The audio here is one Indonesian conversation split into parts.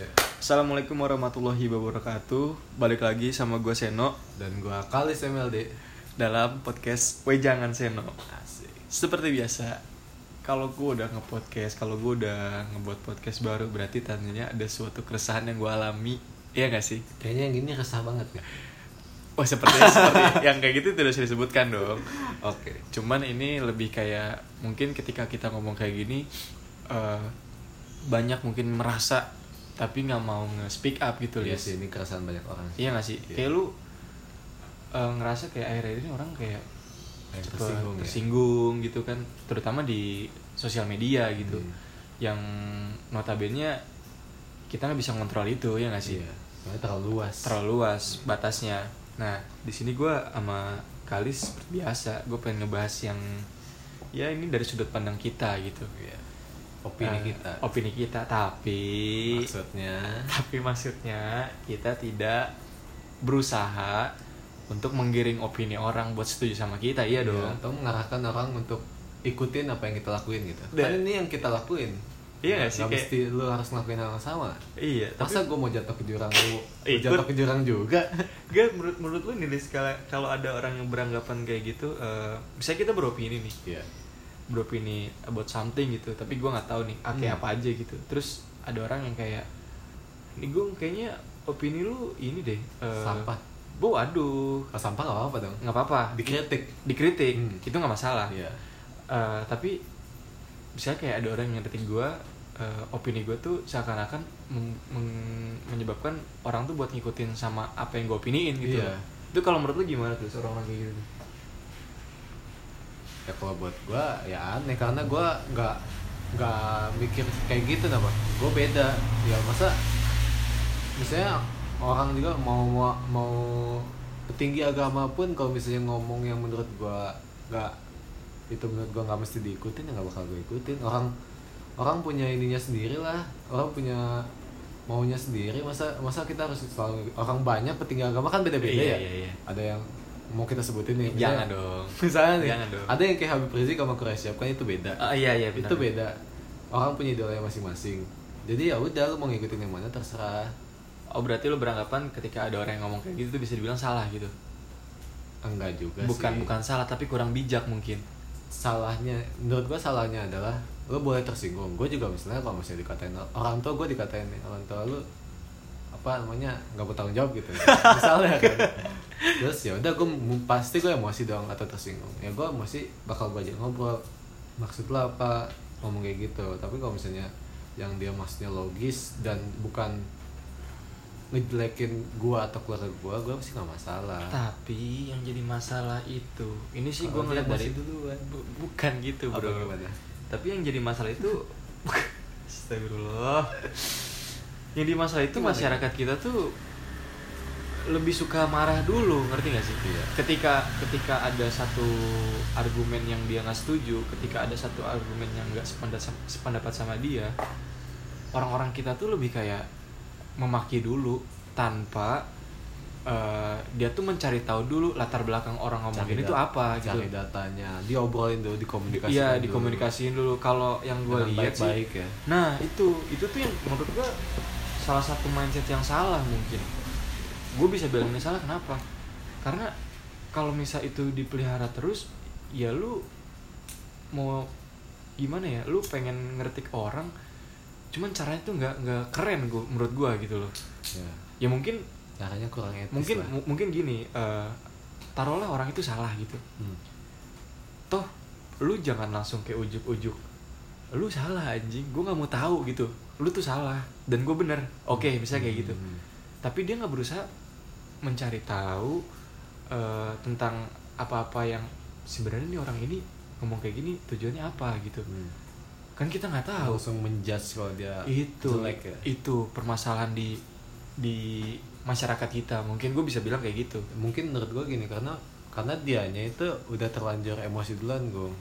Ya. Assalamualaikum warahmatullahi wabarakatuh Balik lagi sama gue Seno Dan gua Kalis MLD. Dalam podcast Wejangan Seno Asik. Seperti biasa Kalau gue udah nge-podcast Kalau gue udah ngebuat podcast baru Berarti tandanya ada suatu keresahan yang gue alami Iya gak sih? Kayaknya yang gini resah banget gak? Wah sepertinya seperti yang kayak gitu tidak usah disebutkan dong Oke. Cuman ini lebih kayak Mungkin ketika kita ngomong kayak gini eh, Banyak mungkin merasa Tapi nggak mau nge-speak up gitu Iya Lias. sih, ini keresahan banyak orang. Iya gak sih? Iya. Kayak lu eh, ngerasa kayak akhir-akhir ini orang kayak tersinggung, ya? tersinggung gitu kan, terutama di sosial media gitu, Hmm. yang notabene kita nggak bisa ngontrol itu ya gak sih? Iya. Soalnya terlalu luas. Terlalu luas batasnya. Nah di sini gue sama Kalis seperti biasa, gue pengen ngebahas yang ya ini dari sudut pandang kita gitu. Iya. Opini Eh, kita. Opini kita, tapi Maksudnya. tapi maksudnya kita tidak berusaha untuk menggiring opini orang buat setuju sama kita iya dong Iya, Atau mengarahkan orang untuk ikutin apa yang kita lakuin gitu. Dan- Kan ini yang kita lakuin. Iya nggak sih, Gak kayak- mesti lu harus ngelakuin hal yang sama. iya tapi Masa gue mau jatuh ke jurang lu jatuh ke jurang juga? gak menurut menurut lu nih kalau ada orang yang beranggapan kayak gitu eh bisa kita beropini nih Iya. Beropini about something gitu tapi gua nggak tahu nih ah, kayak Hmm. apa aja gitu terus ada orang yang kayak ini gue kayaknya opini lu ini deh eh, Sampah. bu aduh Kalau sampah gak apa-apa dong. nggak apa-apa Dikritik. dikritik Hmm. itu nggak masalah Iya. Eh, tapi misalnya kayak ada orang yang ngetik gue opini gue tuh seakan-akan meng- meng- menyebabkan orang tuh buat ngikutin sama apa yang gue opiniin gitu Iya. itu kalau menurut lu gimana tuh seorang orang kayak gitu ya kalau buat gua ya aneh karena gua nggak nggak mikir kayak gitu nama gua beda. Ya masa misalnya orang juga mau mau, mau petinggi agama pun kalau misalnya ngomong yang menurut gua nggak itu menurut gua nggak mesti diikutin ya nggak bakal gua ikutin. Orang orang punya ininya sendiri lah. Orang punya maunya sendiri. Masa masa kita harus selalu orang banyak petinggi agama kan beda-beda Iya, ya? iya, iya. ada yang mau kita sebutin nih? Jangan misalnya- dong. misalnya nih Jangan dong. ada yang kayak Habib Rizik sama Quraisy kan itu beda. Ah, iya iya benar. Itu beda. Orang punya idola masing-masing. Jadi ya udah lu mau ngikutin yang mana terserah. Oh berarti lu beranggapan ketika ada orang yang ngomong kayak gitu tuh bisa dibilang salah gitu? Enggak juga bukan sih. bukan salah tapi kurang bijak mungkin. Salahnya menurut gua salahnya adalah lu boleh tersinggung. Gue juga misalnya kalau misalnya dikatain orang tua gue dikatain nih, orang tua lu apa namanya nggak bertanggung jawab gitu misalnya kan. Terus ya udah gue pasti gue emosi dong atau tersinggung. Ya gue emosi bakal belajar ngobrol. Maksud lo apa? Ngomong kayak gitu. Tapi kalau misalnya yang dia maksudnya logis dan bukan ngejelekin gua atau keluarga gua gua pasti nggak masalah. Tapi yang jadi masalah itu ini sih gue Kalau ngeliat dari duluan. Bu- bukan gitu Apa bro. gimana? tapi yang jadi masalah itu Astagfirullah yang di masalah itu Gimana? masyarakat kita tuh lebih suka marah dulu ngerti gak sih Iya. ketika ketika ada satu argumen yang dia nggak setuju ketika ada satu argumen yang nggak sependapat sependapat sama dia orang-orang kita tuh lebih kayak memaki dulu tanpa eh, dia tuh mencari tahu dulu latar belakang orang ngomongin Cari itu dat- apa gitu cari datanya diobrolin dulu Iya dulu. dikomunikasiin dulu. Kalau yang gue lihat sih, baik-baik ya nah itu itu tuh yang menurut gue salah satu mindset yang salah mungkin. Gue bisa bilang ini salah kenapa? Karena kalau misal itu dipelihara terus, ya lu mau gimana ya? Lu pengen ngertik orang, cuman caranya tuh nggak nggak keren gue menurut gue gitu loh. ya Ya mungkin caranya kurang etis mungkin lah. mu- mungkin gini, eh, taruhlah orang itu salah gitu Hmm. toh lu jangan langsung kayak ujuk-ujuk lu salah anjing gue nggak mau tahu gitu lu tuh salah dan gue bener. Oke bisa kayak gitu. Hmm. tapi dia nggak berusaha mencari tahu eh, tentang apa-apa yang sebenarnya nih orang ini ngomong kayak gini tujuannya apa gitu. Hmm. kan kita nggak tahu. Langsung menjudge kalau dia itu jelek ya. itu permasalahan di di masyarakat kita. Mungkin gue bisa bilang kayak gitu. Mungkin menurut gue gini karena karena dianya itu udah terlanjur emosi duluan gue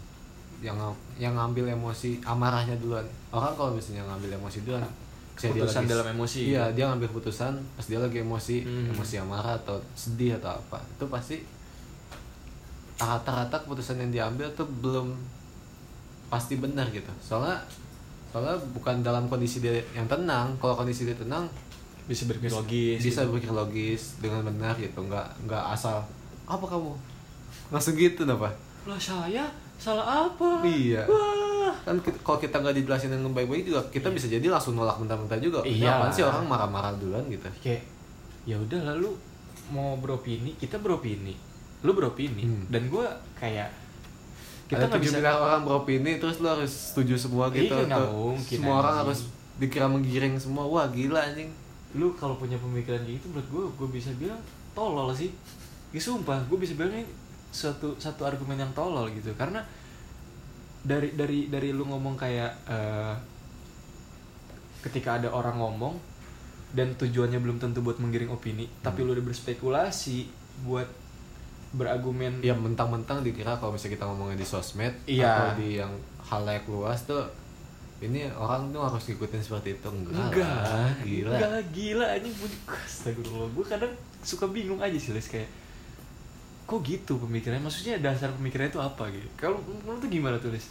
yang yang ngambil emosi amarahnya duluan orang kalau misalnya ngambil emosi duluan misalnya dia Keputusan lagi- dalam emosi. iya dia ngambil keputusan pas dia lagi emosi Hmm. emosi amarah atau sedih atau apa itu pasti rata-rata keputusan yang diambil tuh belum pasti benar gitu soalnya soalnya bukan dalam kondisi dia yang tenang kalau kondisi dia tenang bisa berpikir logis bisa gitu. berpikir logis dengan benar gitu nggak nggak asal apa kamu langsung gitu apa lah saya salah apa? Iya. wah. Kan kita- kalau kita nggak dijelasin dengan baik-baik juga kita bisa jadi langsung nolak mentah-mentah juga. Iya. Apaan sih orang marah-marah duluan gitu? Kayak ya udah lalu mau beropini kita beropini lu beropini. Hmm. dan gue kayak kita nggak bisa miliar orang beropini terus lo harus setuju semua gitu. Iya, nggak Atau mungkin, semua orang harus dikira menggiring semua. Wah gila anjing. Lu kalau punya pemikiran gitu menurut gue gue bisa bilang tolol sih. Ya sumpah gue bisa bilang ini satu argumen yang tolol gitu. Karena dari dari dari lu ngomong kayak eh, ketika ada orang ngomong dan tujuannya belum tentu buat menggiring opini tapi lu udah berspekulasi buat berargumen ya mentang-mentang dikira kalau misalnya kita ngomongnya di sosmed Iya. atau di yang halayak luas tuh ini orang tuh harus ngikutin seperti itu. Enggak, enggak. Lah, gila. Enggak gila. Anjing gue astagfirullah. Gue kadang suka bingung aja sih Les kayak kok gitu pemikirannya? Maksudnya dasar pemikirannya itu apa gitu? Kalau menurut tuh gimana tuh Les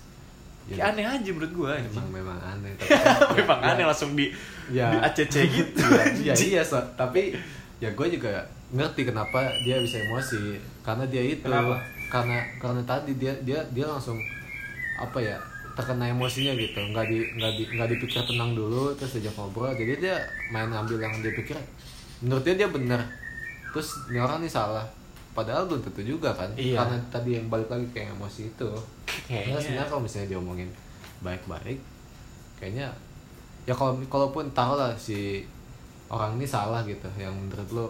Ya, kayak aneh aja menurut gue memang memang aneh tapi kan- memang ya, aneh langsung di ya, di ACC gitu. Ya, ya iya so, tapi ya gue juga ngerti kenapa dia bisa emosi. Karena dia itu Kenapa? karena karena tadi dia dia dia langsung apa ya terkena emosinya gitu. Nggak di nggak di nggak dipikir tenang dulu terus diajak ngobrol. Jadi dia main ambil yang dia pikir menurut dia dia benar terus ini orang nih salah padahal belum tentu juga kan Iya. karena tadi yang balik lagi kayak emosi itu Kayaknya- Nah, sebenarnya kalau misalnya diomongin baik-baik kayaknya ya kalau kalaupun tahu lah si orang ini salah gitu yang menurut lo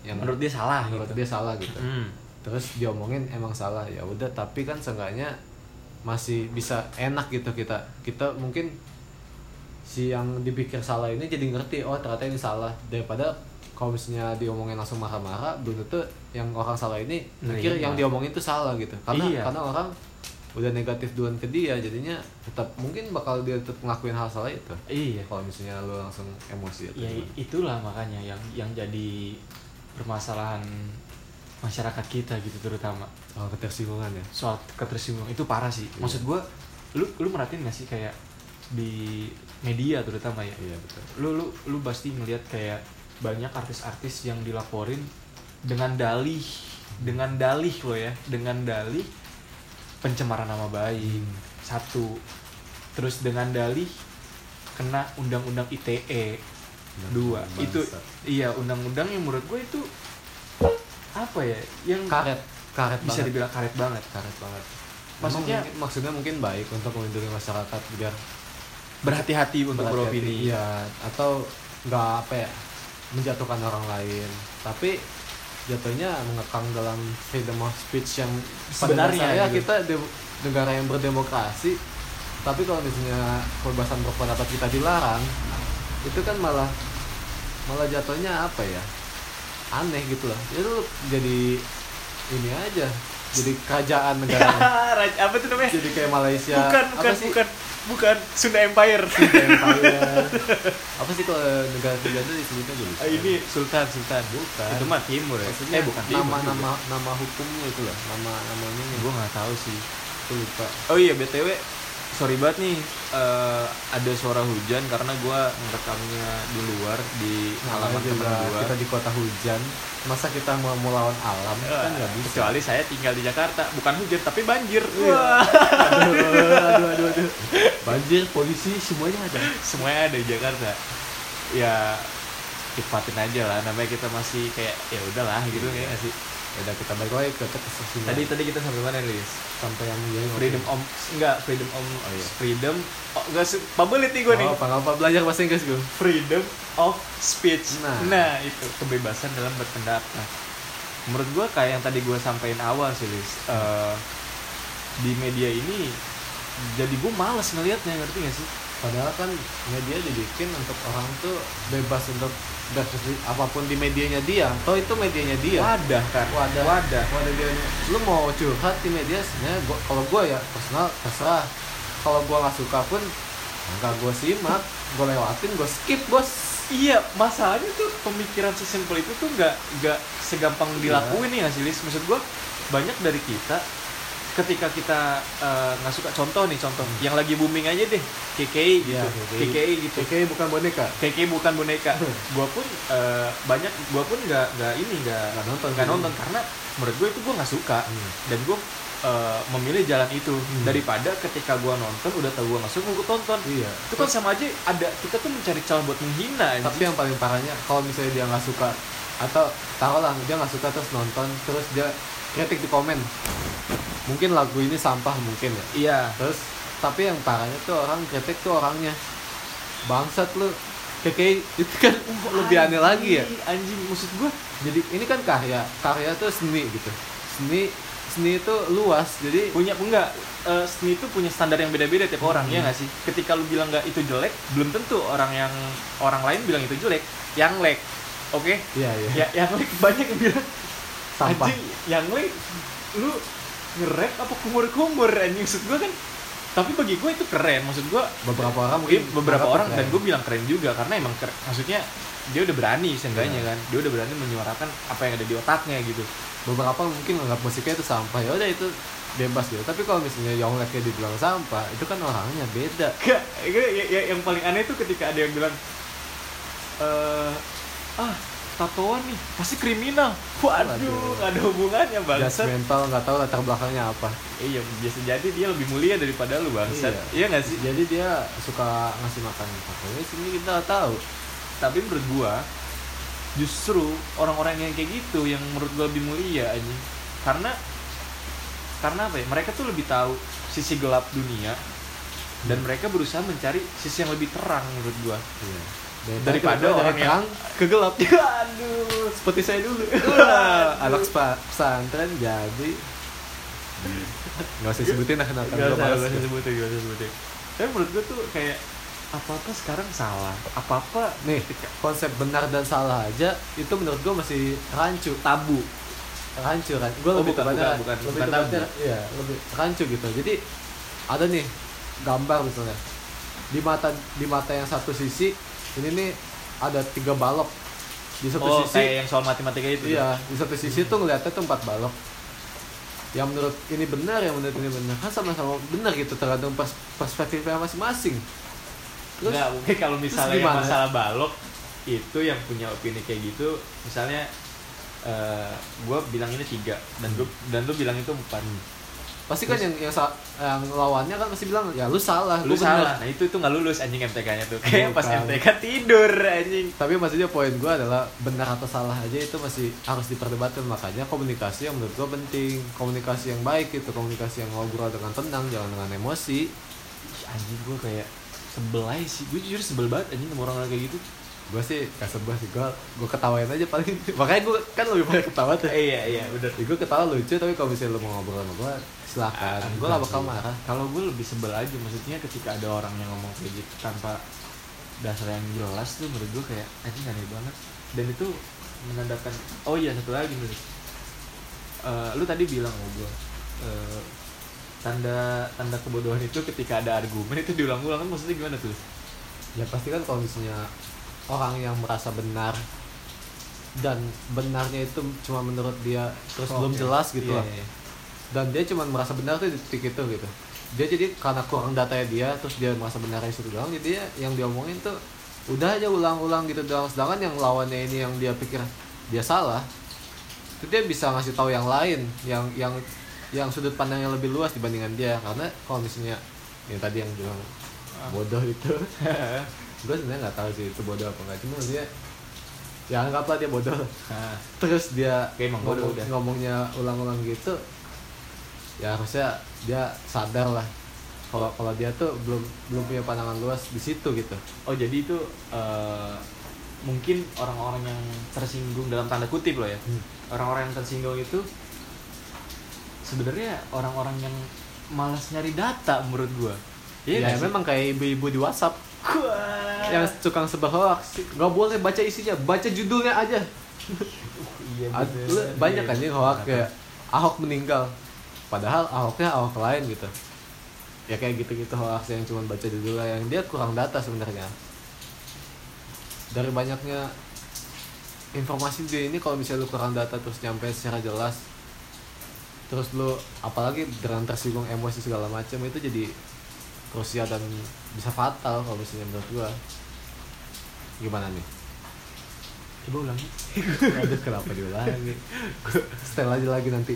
yang menurut dia salah menurut gitu dia salah gitu Hmm. terus diomongin emang salah ya udah tapi kan seenggaknya masih bisa enak gitu kita kita mungkin si yang dipikir salah ini jadi ngerti oh ternyata ini salah daripada kalau misalnya diomongin langsung marah-marah belum tentu yang orang salah ini mikir Nerima. yang diomongin itu salah gitu. Karena Iya. karena orang udah negatif duluan ke dia jadinya tetap mungkin bakal dia tetap ngelakuin hal salah itu. Iya. Kalau misalnya lu langsung emosi atau ya gimana. itulah makanya yang yang jadi permasalahan masyarakat kita gitu terutama. Soal ketersinggungan ya? Soal ketersinggungan. Itu parah sih. Iya. maksud gua lu lu merhatiin gak sih kayak di media terutama ya? Iya betul. Lu lu lu pasti ngelihat kayak banyak artis-artis yang dilaporin dengan dalih dengan dalih lo ya dengan dalih pencemaran nama baik. Satu. Terus dengan dalih kena undang-undang ITE dua. Bangsat. itu iya undang-undang yang menurut gue itu apa ya yang karet. Karet bisa banget. dibilang karet banget. Karet banget. Maksudnya- maksudnya mungkin, maksudnya mungkin baik untuk melindungi masyarakat biar berhati-hati untuk beropini. iya. Atau nggak apa ya menjatuhkan orang lain. Tapi jatuhnya mengekang dalam freedom of speech yang Sebenarnya gitu. kita de- negara yang berdemokrasi tapi kalau misalnya kebebasan berpendapat kita dilarang itu kan malah malah jatuhnya apa ya aneh gitu lah. Itu jadi ini aja jadi kerajaan negara. Apa tuh namanya? Jadi kayak Malaysia. Bukan apa bukan sih? bukan bukan Sunda Empire Empire. apa sih kalau negara kerajaan itu disebutnya lupa. Ah, ini Sultan Sultan Bukan. itu mah timur ya Maksudnya eh bukan timur nama juga. nama nama hukumnya itu lah nama namanya gue nggak tahu sih gue lupa oh iya btw sorry banget nih eh, ada suara hujan karena gue ngerekamnya di luar di halaman Namanya teman juga gue kita di kota hujan masa kita mau mau lawan alam? Kan nggak bisa. kecuali saya tinggal di Jakarta bukan hujan tapi banjir. Iya. Aduh, aduh aduh aduh banjir polisi semuanya ada. Semuanya ada di Jakarta. Ya nikmatin aja lah namanya kita masih kayak ya udahlah gitu kayak nggak sih udah kita balik lagi ke tadi tadi kita sampai mana Lis sampai yang freedom om enggak freedom om Oh, iya. freedom oh, enggak su- pabelit nih gue nih. Oh, apa apa belajar bahasa Inggris gue freedom of speech. Nah. itu kebebasan dalam berpendapat. Menurut gue kayak yang tadi gue sampaikan awal sih Lis Eh, di media ini jadi gue males ngelihatnya ngerti gak sih? Padahal kan media dibikin untuk orang tuh bebas untuk berekspresi apa pun di medianya dia atau itu medianya dia. Wadah kan wadah. Wadah. Wadah dia. Lu mau curhat di media sebenarnya kalau gue ya personal terserah. Kalau gue nggak suka pun nggak gue simak gue lewatin gue skip bos. Iya, masalahnya tuh pemikiran sesimpel itu tuh nggak nggak segampang Iya. dilakuin nih nggak sih, Lis? Maksud gua banyak dari kita ketika kita eh, nggak suka contoh nih contoh yang lagi booming aja deh KKI gitu Iya, KKI. KKI gitu. KKI bukan boneka. KKI bukan boneka. Gua pun eh, banyak gua pun nggak nggak ini nggak nonton nggak nonton karena menurut gue itu gua nggak suka. Hmm. dan gue eh, memilih jalan itu. Hmm. daripada ketika gua nonton udah tahu gua nggak suka gua tonton. Iya. Itu kan sama aja ada kita tuh mencari celah buat menghina tapi yang paling parahnya kalau misalnya dia nggak suka atau taruhlah dia nggak suka terus nonton terus dia kritik di komen mungkin lagu ini sampah mungkin ya. Iya. Terus tapi yang parahnya tuh orang kritik tuh orangnya. Bangsat lu. Kayak itu kan lebih aneh lagi ya. Anjing, anjing maksud gua. Jadi ini kan karya karya tuh seni gitu. Seni seni itu luas jadi punya enggak eh, seni itu punya standar yang beda-beda tiap orang Hmm. ya nggak sih? Ketika lu bilang nggak itu jelek belum tentu orang yang orang lain bilang itu jelek. Yang lek oke? Iya iya. Ya yang lek banyak yang bilang sampah. Anjing yang lek lu ngerek apa kumur-kumur anjing. Maksud gua kan tapi bagi gue itu keren. Maksud gua beberapa orang mungkin mungkin beberapa orang keren. dan gue bilang keren juga karena emang keren. maksudnya dia udah berani seenggaknya Iya. kan. Dia udah berani menyuarakan apa yang ada di otaknya gitu. Beberapa mungkin menganggap musiknya itu sampah. Ya udah itu bebas gitu. Tapi kalau misalnya Yongleknya dibilang sampah itu kan orangnya beda. Gak, ya, ya, yang paling aneh tuh ketika ada yang bilang eh ah tatoan nih pasti kriminal. Waduh, Waduh. gak ada hubungannya bangsat. judgmental nggak tahu latar belakangnya apa Iya, biasa jadi dia lebih mulia daripada lu bangsat. Iya gak sih? jadi dia suka ngasih makan pokoknya sini kita nggak tahu Tapi menurut gua justru orang-orang yang kayak gitu yang menurut gua lebih mulia anjing. Karena karena apa ya? Mereka tuh lebih tahu sisi gelap dunia dan mereka berusaha mencari sisi yang lebih terang menurut gua. Iya. Daripada dari orang yang- terang ke gelap Aduh, seperti saya dulu. Anak pesantren jadi. Nggak usah sebutin lah kenapa Gak gua usah, gitu. sebutin, gak usah sebutin. Tapi menurut gue tuh kayak Apa-apa sekarang salah. Apa-apa nih konsep benar dan salah aja itu menurut gua masih rancu tabu. Rancu kan gue Oh, lebih bukan, kepada bukan, bukan, lebih bukan kepada tabu. iya lebih rancu gitu. Jadi ada nih gambar misalnya. Di mata di mata yang satu sisi ini nih ada tiga balok. Di satu Oh sisi kayak yang soal matematika itu iya di satu sisi tuh ngeliatnya tuh empat balok. Yang menurut ini benar yang menurut ini benar. Kan sama-sama benar gitu tergantung pers perspektifnya masing-masing. Terus Nggak, mungkin kalau misalnya yang masalah balok Itu yang punya opini kayak gitu Misalnya eh gue bilang ini tiga dan gue dan lu bilang itu empat pasti kan yang yang, yang lawannya kan pasti bilang ya lu salah lu gua benar." salah. nah itu tuh nggak lulus anjing MTK-nya tuh. Kayak pas. MTK tidur anjing. Tapi maksudnya poin gue adalah benar atau salah aja itu masih harus diperdebatkan. Makanya komunikasi yang menurut gue penting. Komunikasi yang baik itu komunikasi yang ngobrol dengan tenang jangan dengan emosi. Anjing gue kayak sebel aja sih. Gue jujur sebel banget anjing sama orang-orang kayak gitu. Gue sih gak sebel sih. Gue gue ketawain aja paling. Makanya gue kan lebih banyak ketawa tuh. Iya iya bener. Gue ketawa lucu tapi kalau misalnya lu mau ngobrol sama gue silakan. Ah, gue gak bakal marah. Kalau gue lebih sebel aja. Maksudnya ketika ada orang yang ngomong kayak gitu tanpa dasar yang jelas tuh menurut gue kayak anjing aneh banget. Dan itu menandakan oh iya satu lagi nih Eh, lu tadi bilang sama gue eh, tanda tanda kebodohan itu ketika ada argumen itu diulang-ulang kan maksudnya gimana tuh? Ya pasti kan kalau misalnya orang yang merasa benar dan benarnya itu cuma menurut dia terus belum Oke. jelas gitu Iya, lah. iya. Dan dia cuma merasa benar tuh di titik itu gitu. Dia jadi karena kurang datanya dia terus dia merasa benar itu doang jadi dia yang diomongin tuh udah aja ulang-ulang gitu doang. Sedangkan yang lawannya ini yang dia pikir dia salah itu dia bisa ngasih tahu yang lain yang yang yang sudut pandang yang lebih luas dibandingkan dia. Karena kalau misalnya yang tadi yang bilang Ah. bodoh itu. Gue sebenarnya nggak tahu sih itu bodoh apa enggak cuma dia ya anggaplah dia bodoh. Nah, terus dia bodoh ngomong- udah. ngomongnya ulang-ulang gitu ya harusnya dia sadar lah kalau kalau dia tuh belum belum punya pandangan luas di situ gitu oh jadi itu eh, mungkin orang-orang yang tersinggung dalam tanda kutip loh ya Hmm. orang-orang yang tersinggung itu sebenarnya orang-orang yang malas nyari data menurut gua ya, nggak sih? memang kayak ibu-ibu di WhatsApp Wah. yang tukang sebar hoax nggak boleh baca isinya baca judulnya aja iya bener. banyak Iya, kan yang bener. hoax kayak Ahok meninggal padahal Ahoknya Ahok lain gitu. Ya kayak gitu-gitu hoax yang cuma baca judulnya yang dia kurang data sebenarnya. Dari banyaknya informasi dia ini kalau misalnya lu kurang data terus nyampe secara jelas terus lu apalagi dengan tersinggung emosi segala macam itu jadi krusial dan bisa fatal kalau misalnya menurut gua. Gimana nih coba ulangi. Aduh kenapa diulangi? Setel aja lagi nanti.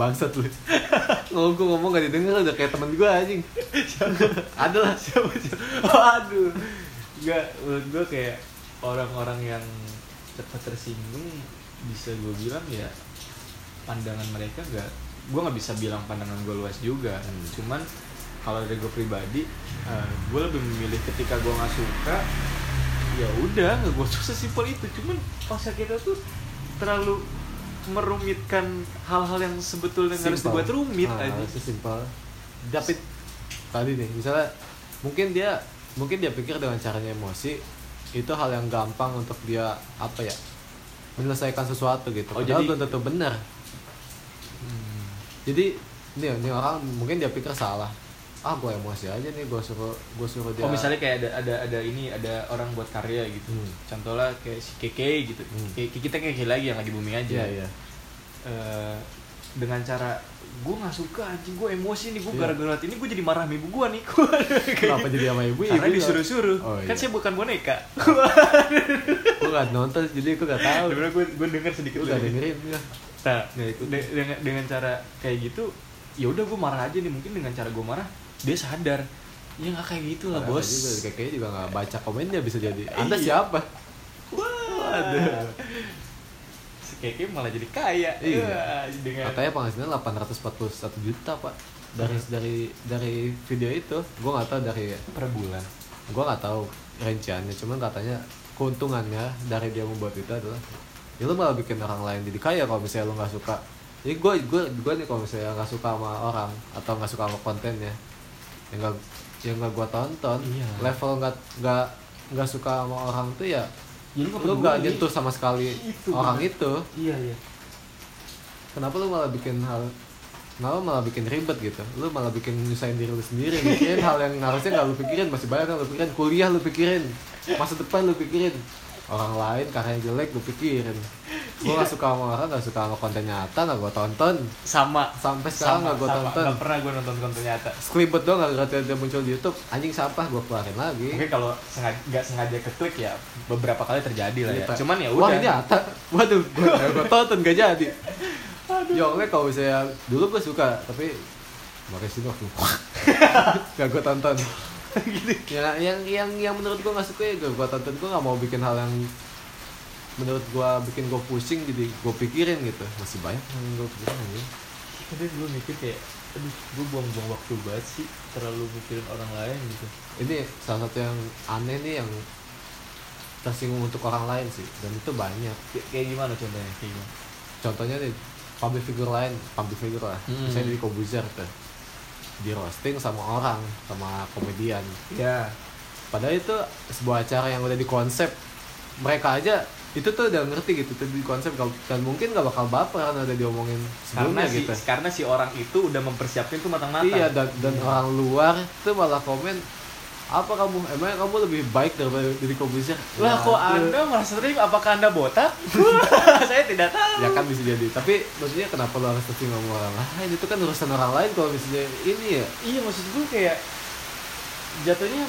Bangsat lu. Ngomong gua ngomong gak didengar udah kayak temen gua anjing. Ada lah siapa siapa oh, aduh nggak menurut gue kayak orang-orang yang cepat tersinggung bisa gue bilang ya pandangan mereka nggak gue nggak bisa bilang pandangan gue luas juga. Hmm. cuman kalau dari gue pribadi gue lebih memilih ketika gue nggak suka ya udah nggak gue suka sesimpel itu. Cuman masa kita tuh terlalu merumitkan hal-hal yang sebetulnya nggak harus Simpel. dibuat rumit Ah, aja harusnya simpel tapi tadi nih misalnya mungkin dia mungkin dia pikir dengan caranya emosi itu hal yang gampang untuk dia apa ya menyelesaikan sesuatu gitu. Oh, padahal jadi- belum tentu benar. Hmm. jadi nih nih orang mungkin dia pikir salah ah gue emosi aja nih gue suruh gue suruh dia Oh misalnya kayak ada ada ada ini ada orang buat karya gitu. Hmm. Contohnya kayak si Keke gitu. Hmm. Kayak kita kayak Keke lagi yang lagi booming aja. iya iya Eh, dengan cara gue nggak suka anjing gue emosi nih gue Iya. gara-gara ini gue jadi marah sama ibu gue nih kenapa jadi sama ibu karena ibu disuruh-suruh oh, kan iya. saya bukan boneka gue gak nonton jadi gue gak tahu sebenarnya gue gue denger sedikit gue gak dengerin ya. nah de- dengan dengan cara kayak gitu ya udah gue marah aja nih mungkin dengan cara gue marah dia sadar ya nggak kayak gitu lah bos juga kayaknya juga gak baca komennya bisa jadi anda Iya. siapa Waduh. Si Keke malah jadi kaya. Iya. Wah, dengan katanya penghasilan 841 juta pak dari dari dari video itu gue nggak tahu dari per bulan. gue nggak tahu rinciannya cuman katanya keuntungannya dari dia membuat itu adalah ya lu malah bikin orang lain jadi kaya kalau misalnya lu nggak suka jadi gue gue gue nih kalau misalnya nggak suka sama orang atau nggak suka sama kontennya yang nggak yang nggak gue tonton Iya. level nggak nggak nggak suka sama orang tuh ya Ya, lu peduli. nggak nyentuh sama sekali Itu, orang bener. itu Iya, iya. kenapa lu malah bikin hal kenapa malah bikin ribet gitu lu malah bikin nyusahin diri lu sendiri mikirin hal yang harusnya nggak lu pikirin masih banyak yang lu pikirin kuliah lu pikirin masa depan lu pikirin orang lain karena jelek lu pikirin gua gak suka sama orang gak suka sama konten nyata gak gua tonton Sama. sampai sekarang gak gua sama. tonton Nggak pernah gue nonton konten nyata. skribet doang gak gara dia muncul di YouTube anjing sampah gua keluarin lagi Mungkin kalau sengaja nggak sengaja keklik ya beberapa kali terjadi lah ya. Gitu. Cuman ya wah udah. ini nyata waduh gua, gua tonton gak jadi Yongle kalau misalnya dulu gue suka tapi makanya sih waktu gak gue tonton gitu. ya, yang yang yang menurut gue nggak suka ya gue gue tonton gue nggak mau bikin hal yang menurut gue bikin gue pusing jadi gue pikirin gitu. Masih banyak yang gue pikirin aja. Tapi gue mikir kayak aduh gue buang-buang waktu banget sih terlalu mikirin orang lain gitu. Ini salah satu yang aneh nih yang tersinggung untuk orang lain sih dan itu banyak. Kayak- kayak gimana contohnya? Kayak gimana? Contohnya nih public figure lain public figure lah. Hmm. misalnya di Kobuzer tuh di roasting sama orang sama komedian. Ya padahal itu sebuah acara yang udah dikonsep mereka aja itu tuh udah ngerti gitu tuh di konsep dan mungkin gak bakal baper karena udah diomongin karena sebelumnya si gitu. karena si orang itu udah mempersiapkan tuh matang-matang. Iya dan, dan orang luar tuh malah komen apa kamu? Emangnya kamu lebih baik daripada diri Kobuzer lah kok anda merasa terima apakah anda botak? Saya tidak tahu. Ya kan bisa jadi. Tapi maksudnya kenapa lo harus tersinggung sama orang lain? Itu kan urusan orang lain kalau misalnya ini ya. Iya maksud gue kayak jatuhnya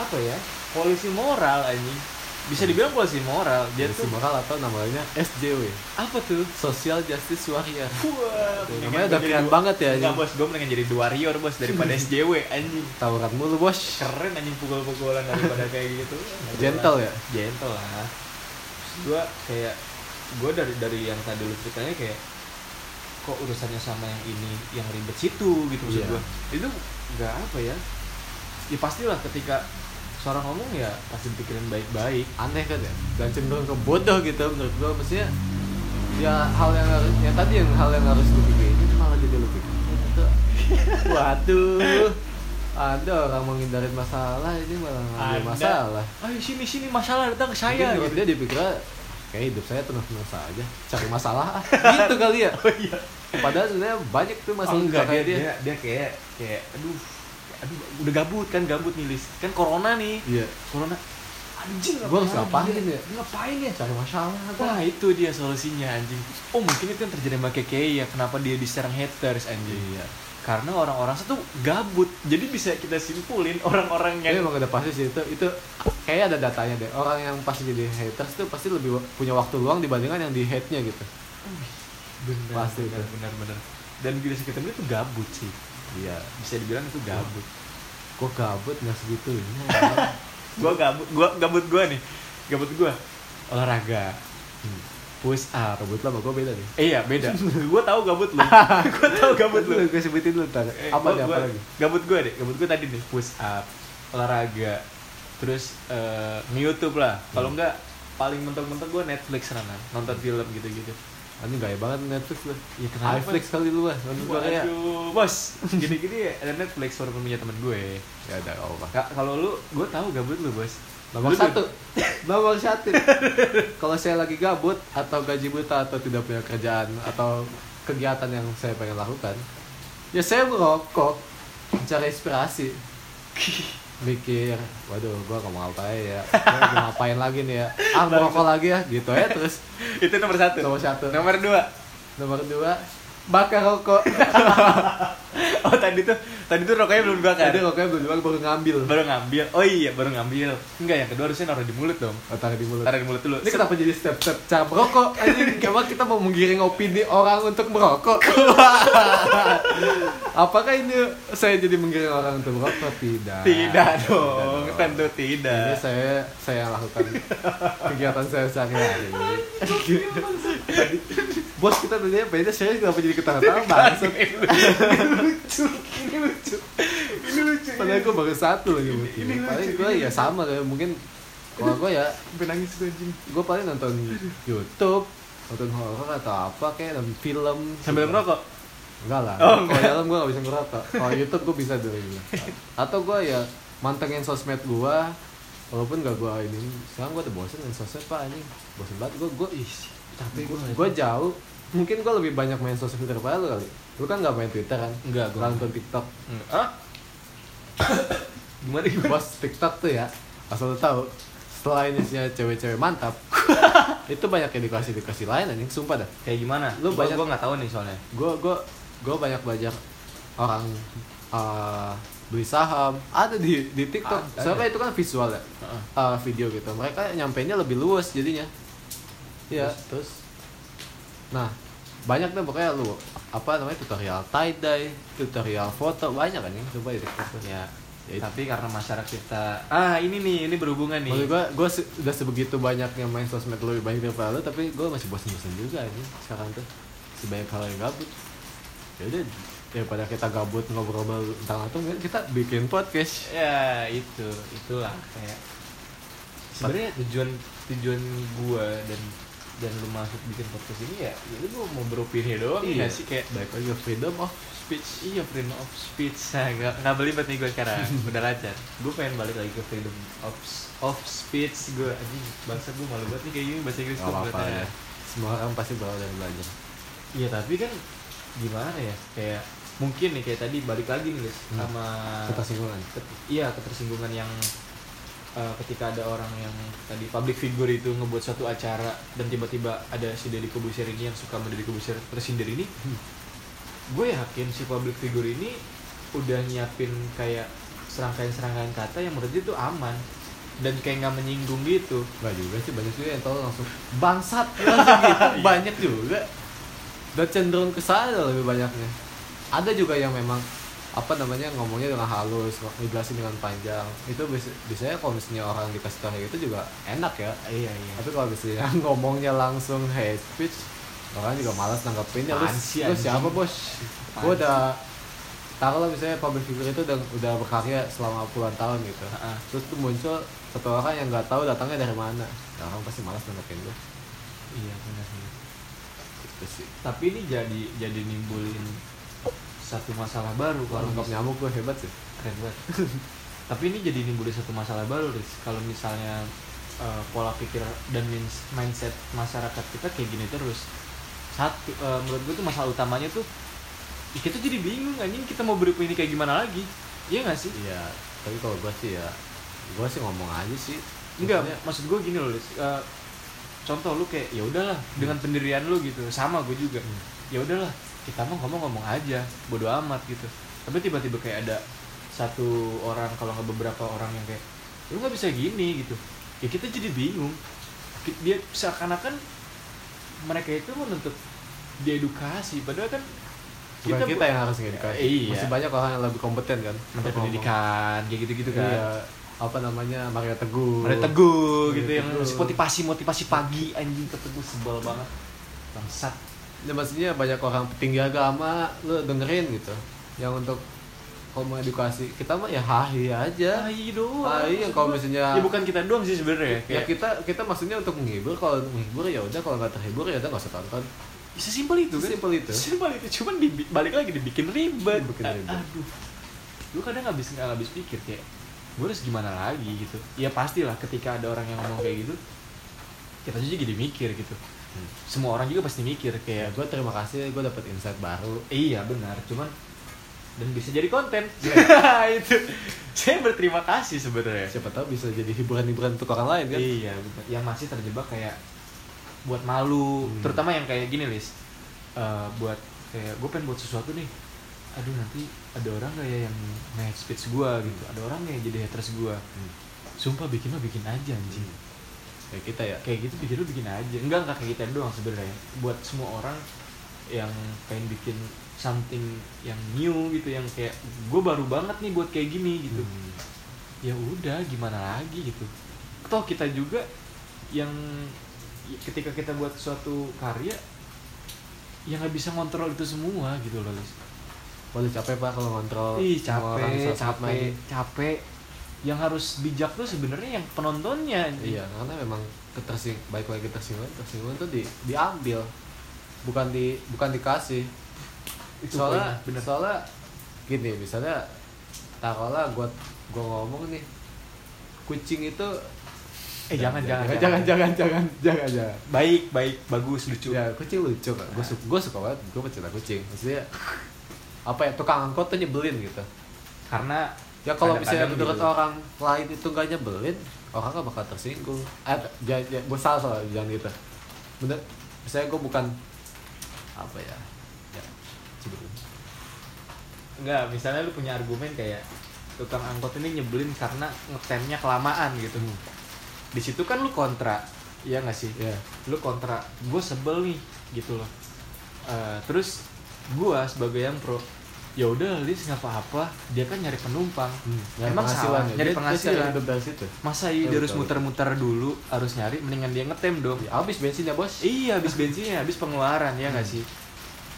apa ya? Polisi moral anjing bisa dibilang polisi moral. Dia jadi tuh moral atau namanya? SJW apa tuh? Social Justice Warrior. Wah, namanya udah keren banget ya, Enggak anjing. bos, gue mendingan jadi dua warrior bos daripada SJW anjing. Tawuran mulu bos. Keren anjing pukul-pukulan daripada kayak gitu. Gentle ya? Gentle lah. Gue kayak Gue dari dari yang tadi lu ceritanya kayak Kok urusannya sama yang ini Yang ribet situ gitu maksud Iya. gue Itu gak apa ya? Ya pastilah ketika Seorang ngomong ya pasti pikirin baik-baik. Aneh kan ya? Dan cenderung ke bodoh gitu menurut gua. Maksudnya ya hal yang harus ya tadi yang hal yang harus lu pikirin. Malah jadi lu pikirin. Itu waduh. Ada orang menghindarin masalah ini malah Ada. masalah. Ayo sini sini masalah datang ke Mungkin saya menurut gitu. dia dipikir kayak hidup saya tenang-tenang saja cari masalah. Ah." gitu kali ya. Oh iya. Padahal sebenarnya banyak tuh Oh, masalah enggak kayak dia, dia, dia dia kayak kayak aduh aduh udah gabut kan gabut nih Lis. kan corona nih. Iya. Corona. Anjing Gua harus ngapain lagi ya? ngapain ya? Cari masalah Wah itu dia solusinya anjing. Oh mungkin itu yang terjadi sama KKI ya Kenapa dia diserang haters anjing. Iya. Karena orang-orang itu gabut. Jadi bisa kita simpulin orang-orang yang emang udah pasti sih itu itu kayak ada datanya deh. Orang yang pasti jadi haters tuh pasti lebih punya waktu luang dibandingkan yang di hate nya gitu bener, Pasti bener, itu. bener, bener. Dan bila kita itu gabut sih iya. Bisa dibilang itu gabut. Kok gabut? Nggak segitunya. Gua gabut, gua gabut gua nih. Gabut gua. Olahraga. Hmm. Push up. Gabut lah sama gue beda nih. Eh iya beda. Gua tahu gabut lu Gua tahu gabut lu gue sebutin dulu ntar. Eh, apa nih apa gua- lagi? Gabut gue deh, gabut gue tadi nih. Push up, olahraga, terus eh, nge-youtube lah. Kalau Hmm. enggak paling mentok-mentok gue Netflix sana, nonton film gitu-gitu. Anjing gaya banget Netflix lah. Ya Netflix kali lu lah. Waduh, bos, gini-gini ya ada Netflix walaupun punya temen gue. ya udah oh, apa Ka- Kalau lu, gue tahu gabut lu bos. nomor satu. nomor satu. Kalau saya lagi gabut atau gaji buta atau tidak punya kerjaan atau kegiatan yang saya pengen lakukan ya saya merokok mencari inspirasi mikir waduh gua gak mau ngapain ya. Gua mau ngapain lagi nih ya? Ah merokok lagi ya. Gitu ya terus. Itu nomor satu. nomor satu. Nomor dua. nomor dua bakar rokok. Oh tadi tuh, tadi tuh rokoknya belum dibakar. jadi rokoknya belum dibakar, baru ngambil Baru ngambil. Oh iya, baru ngambil. Enggak, yang kedua harusnya naruh di mulut dong. oh, taruh di mulut Taruh di mulut dulu. Ini kenapa jadi step-step cara merokok? Anjing, emang kita mau menggiring opini orang untuk merokok? Apakah ini saya jadi menggiring orang untuk merokok? Tidak. Tidak dong, Tidak tentu Ini tidak. saya saya lakukan kegiatan saya sehari-hari. Tadi- Bos kita tadinya beda saya kenapa jadi ketawa-tawa bangsat. lucu, ini lucu, ini lucu. Padahal gue baru satu lagi mungkin. Ini lucu, Paling gue ini ya sama kayak mungkin kalau gue ya. Sampai nangis gue anjing. gue paling nonton YouTube nonton horor atau apa kayak nonton film. Sambil merokok. enggak lah. Oh, kalau dalam gue gak bisa ngerokok. Kalau YouTube gue bisa dulu. Atau gue ya mantengin sosmed gue walaupun gak gue ini. Sekarang gue udah bosen main sosmed pak anjing. Bosen banget. Gue gue Ih, tapi gue gue jauh mungkin gue lebih banyak main sosmed daripada lu kali. Lu kan gak main Twitter kan? Enggak, gua Lu nonton TikTok. Ah? Gimana gimana? bos TikTok tuh ya asal lu tahu setelah ini sih cewek-cewek mantap itu banyak edukasi-edukasi lain anjing sumpah dah. Kayak gimana? Lu Gua- banyak- gua nggak tahu nih soalnya. gue gue gue banyak belajar orang uh, beli saham. Ada di di TikTok. Ada, soalnya ada. itu kan visual ya uh, video gitu. Mereka nyampeinnya lebih luas jadinya. Iya. Terus nah banyak deh pokoknya lu apa namanya tutorial tie dye tutorial foto banyak kan ya coba. Ya. Ya, itu. Tapi karena masyarakat kita ah ini nih ini berhubungan nih. Maksud gue, gue udah sebegitu banyaknya main sosmed lebih banyak daripada lu, tapi gue masih bosan-bosan juga ini sekarang tuh. Sebanyak hal yang gabut. Ya udah, daripada kita gabut ngobrol-ngobrol tentang itu, kita bikin podcast. Ya itu itulah kayak sebenarnya tujuan tujuan gua dan dan lu masuk bikin podcast ini ya ya lu mau beropini doang Iya. sih kayak Baik lagi freedom of speech iya freedom of speech nah, nggak nggak belibet nih gue sekarang udah lancar gue pengen balik lagi ke freedom of of speech gue anjing bangsa gue malu banget nih kayak gini bahasa Inggris Gak gue apa-apa ya. Semua orang pasti berawal dari belajar. iya tapi kan gimana ya kayak mungkin nih kayak tadi balik lagi nih guys Hmm. sama Ketersinggungan. ket- iya ketersinggungan yang eh, ketika ada orang yang tadi public figure itu ngebuat suatu acara dan tiba-tiba ada si Deddy Kobusier ini yang suka sama Deddy Kobusier tersindir ini gue yakin si public figure ini udah nyiapin kayak serangkaian-serangkaian kata yang menurut dia tuh aman dan kayak nggak menyinggung gitu Gak juga sih, banyak juga yang tahu langsung bangsat langsung gitu. banyak juga. Dan cenderung ke sana lebih banyaknya. Ada juga yang memang apa namanya ngomongnya dengan halus, ngejelasin dengan panjang. Itu bisa biasanya kalau misalnya orang dikasih tahu gitu juga enak ya. iya iya Tapi kalau misalnya ngomongnya langsung hate speech, orang juga malas nanggepinnya. Lu, lu siapa bos? Gue udah taruh lah misalnya public figure itu udah, udah berkarya selama puluhan tahun gitu. Heeh. Terus tuh muncul satu orang yang nggak tahu datangnya dari mana. Ya, orang pasti malas nanggepin gue. iya benar sih Gitu sih. tapi ini jadi jadi nimbulin satu masalah baru Kalau nggak nyamuk gue hebat sih. keren banget tapi ini jadi nimbulin satu masalah baru Riz kalau misalnya eh, pola pikir dan mindset masyarakat kita kayak gini terus satu eh, menurut gue tuh masalah utamanya tuh ya kita jadi bingung anjing kita mau beropini kayak gimana lagi iya gak sih Iya. Tapi kalau gue sih ya, gue sih ngomong aja sih. enggak Maksudnya- maksud gue gini loh. Eh, contoh lu kayak ya udahlah dengan pendirian lu gitu sama gue juga Hmm. ya udahlah kita mah ngomong-ngomong aja bodo amat gitu. Tapi tiba-tiba kayak ada satu orang kalau nggak beberapa orang yang kayak lu nggak bisa gini gitu. Ya kita jadi bingung. Dia seakan-akan mereka itu menuntut diedukasi. Padahal kan bukan kita, yang harus ngedukasi Iya. masih banyak orang yang lebih kompeten kan? Menteri pendidikan kayak gitu-gitu kan. Iya. Apa namanya? Maria Teguh. Maria Teguh Maria gitu yang Teguh. motivasi motivasi pagi anjing ke Teguh sebel banget. Bangsat ya maksudnya banyak orang petinggi agama lu dengerin gitu. Yang untuk mau edukasi kita mah ya hahi aja. Tai doang hahi yang kalau misalnya ya bukan kita doang sih sebenarnya ya kayak kita kita maksudnya untuk menghibur kalau menghibur ya udah kalau nggak terhibur ya udah nggak usah tonton. Sesimpel itu kan. Sesimpel itu. sesimpel itu cuman di- balik lagi dibikin ribet. Dibikin ribet. aduh. Lu kadang nggak habis nggak habis pikir kayak gue harus gimana lagi? gitu. Ya pastilah ketika ada orang yang ngomong kayak gitu kita juga jadi mikir gitu Hmm. semua orang juga pasti mikir ya kayak gue terima kasih gue dapet insight baru iya benar cuman dan bisa jadi konten itu saya berterima kasih sebenarnya siapa tahu bisa jadi hiburan-hiburan untuk orang lain kan Iya, yang masih terjebak kayak buat malu, Hmm. terutama yang kayak gini, Lis. Eh, buat kayak gue pengen buat sesuatu nih. Aduh nanti ada orang gak ya yang nge speech gue gitu. Ada orang gak yang jadi haters gue. Hmm. Sumpah bikin mah bikin aja anjing. Kayak kita ya Kayak gitu bikin lu bikin aja. Enggak enggak kayak kita doang sebenarnya. Buat semua orang yang pengen bikin something yang new gitu yang kayak gue baru banget nih buat kayak gini gitu Hmm. ya udah gimana lagi gitu toh kita juga yang ketika kita buat suatu karya yang nggak bisa ngontrol itu semua gitu loh Lis. Waduh capek pak kalau ngontrol Ih orang capek capek capek yang harus bijak tuh sebenarnya yang penontonnya. Iya, karena memang ketersing baik lagi tersinggung, tersinggung tuh di diambil, bukan di bukan dikasih. Itu soalnya bener. soalnya gini, misalnya taruhlah gua gua ngomong nih, kucing itu eh jangan jangan jangan jangan jangan jangan jangan. baik baik bagus lucu Ya kucing lucu kan, gue suka gue suka banget, gue pecinta kucing. Maksudnya apa ya tukang angkot tuh nyebelin gitu. karena Ya kalau misalnya menurut gitu. orang lain itu gak nyebelin, orang gak bakal tersinggung. Eh, jangan, jangan, gue salah salah jangan gitu. Bener, misalnya gue bukan apa ya, ya sebelum. Enggak, misalnya lu punya argumen kayak tukang angkot ini nyebelin karena ngetemnya kelamaan gitu. Di situ kan lu kontra, iya nggak sih? Ya, Lu kontra, gue sebel nih gitu loh. Eh, terus gue sebagai yang pro, ya udah Lis nggak apa-apa, dia kan nyari penumpang. nyari Emang salah, ya. nyari Dia- dia penghasilan. dari situ. Masa Iya, dia harus muter-muter dulu, harus nyari, mendingan dia ngetem dong. Ya, habis bensinnya bos. Iya, habis bensinnya, habis pengeluaran ya nggak Hmm. sih.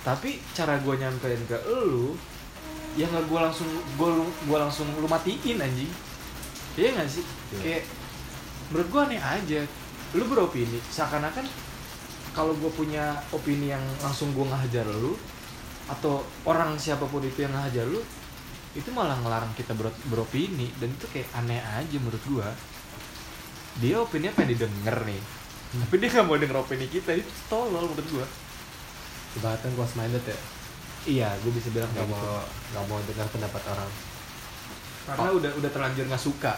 Tapi cara gue nyampein ke lu, ya nggak gue langsung gue gua langsung lu matiin anjing. Iya nggak sih? Iya. Kayak menurut gue aneh aja. Lu beropini, seakan-akan kalau gue punya opini yang langsung gue ngajar lu, atau orang siapa pun itu yang ngajar lu, itu malah ngelarang kita ber- beropini. Dan itu kayak aneh aja menurut gue. Dia opini pengen didengar nih, tapi dia nggak mau denger opini kita. Itu tolol menurut gua. Ibaratnya close minded ya, iya gua bisa bilang nggak gitu. mau nggak mau dengar pendapat orang. karena udah udah terlanjur nggak suka.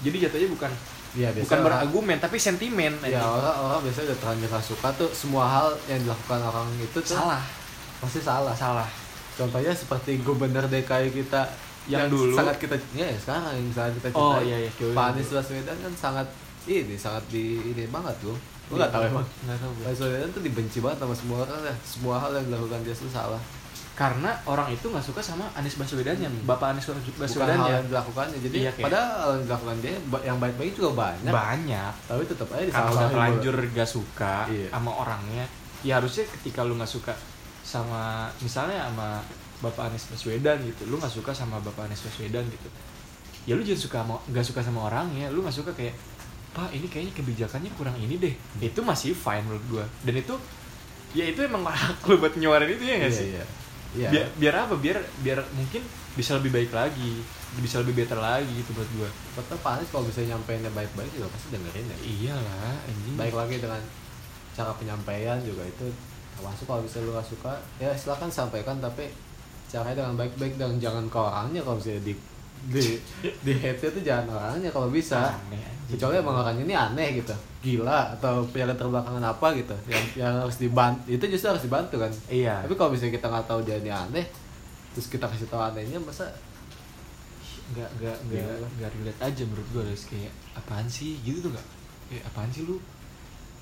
Jadi jatuhnya bukan Iya, bukan orang- berargumen tapi sentimen Ya orang orang biasanya udah terlanjur gak suka tuh semua hal yang dilakukan orang itu tuh salah pasti salah. salah Contohnya seperti gubernur DKI kita Yang dulu. sangat kita ya ya, sekarang yang sangat kita Oh, cintai. iya, iya, Pak. Anies Baswedan kan sangat ini sangat di ini banget loh. Lu nggak tahu emang. nggak tahu. Pak Baswedan tuh dibenci banget sama semua orang ya. Semua hal yang dilakukan dia itu salah. karena orang itu nggak suka sama Anies Baswedannya Hmm. bapak Anies Bukan Baswedan hal ya yang dilakukannya. Jadi Iya, kayak- padahal hal yang dilakukan dia yang baik-baik juga banyak. banyak tapi tetap aja karena udah disalahin. terlanjur gak suka Iya. sama orangnya ya harusnya ketika lu nggak suka sama misalnya sama bapak Anies Baswedan gitu. Lu nggak suka sama bapak Anies Baswedan gitu. Ya lu jangan suka sama nggak suka sama orangnya lu nggak suka kayak pak ini kayaknya kebijakannya kurang ini deh. Itu masih fine menurut gua. Dan itu ya itu emang hak lu buat nyuarin itu ya nggak Iya, sih? iya. Iya. biar biar apa? Biar biar mungkin bisa lebih baik lagi bisa lebih better lagi gitu buat gua. Betul Pak Anies kalau bisa nyampeinnya baik-baik juga pasti dengerin ya. iyalah anjing. Baik lagi dengan cara penyampaian juga itu termasuk kalau bisa lu gak suka ya silakan sampaikan tapi caranya dengan baik-baik dan jangan ke orangnya kalau misalnya di di di hate tuh jangan orangnya kalau bisa. Aneh, kecuali emang orangnya ini aneh gitu gila atau punya latar belakangan apa gitu yang yang harus dibantu itu justru harus dibantu kan. Iya. Tapi kalau misalnya kita nggak tahu dia ini aneh terus kita kasih tahu anehnya masa nggak nggak nggak Gila. nggak relate aja menurut gue harus kayak apaan sih? Gitu tuh nggak. Kayak apaan sih lu?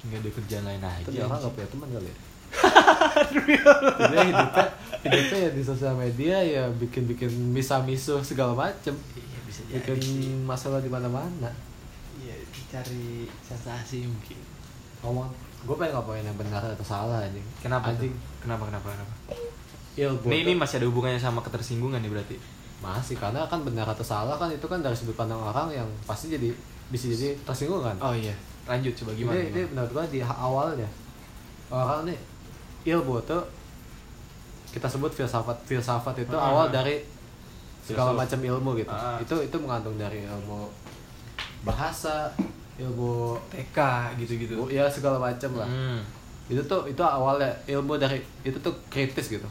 Nggak ada kerjaan lain aja itu orang nggak punya teman kali ya Jadi hidupnya hidupnya ya di sosial media ya bikin bikin misa misuh segala macem. Iya bisa bikin masalah di mana mana iya cari sensasi mungkin. Ngomong gue pengen ngomongin yang benar atau salah anjing kenapa anjing. Tuh? kenapa kenapa? Kenapa ilmu ini ini masih ada hubungannya sama ketersinggungan nih berarti? Masih karena kan benar atau salah kan itu kan dari sudut pandang orang yang pasti jadi bisa jadi tersinggung kan? Oh iya. Lanjut coba gimana, ini, ini gimana? menurut gua di ha- awalnya orang nih ilmu tuh kita sebut filsafat filsafat itu Ah. awal dari segala Filsuf. macam ilmu gitu Ah. itu itu mengandung dari ilmu bahasa ilmu TK gitu-gitu ya segala macam lah Hmm. itu tuh itu awalnya ilmu dari itu tuh kritis gitu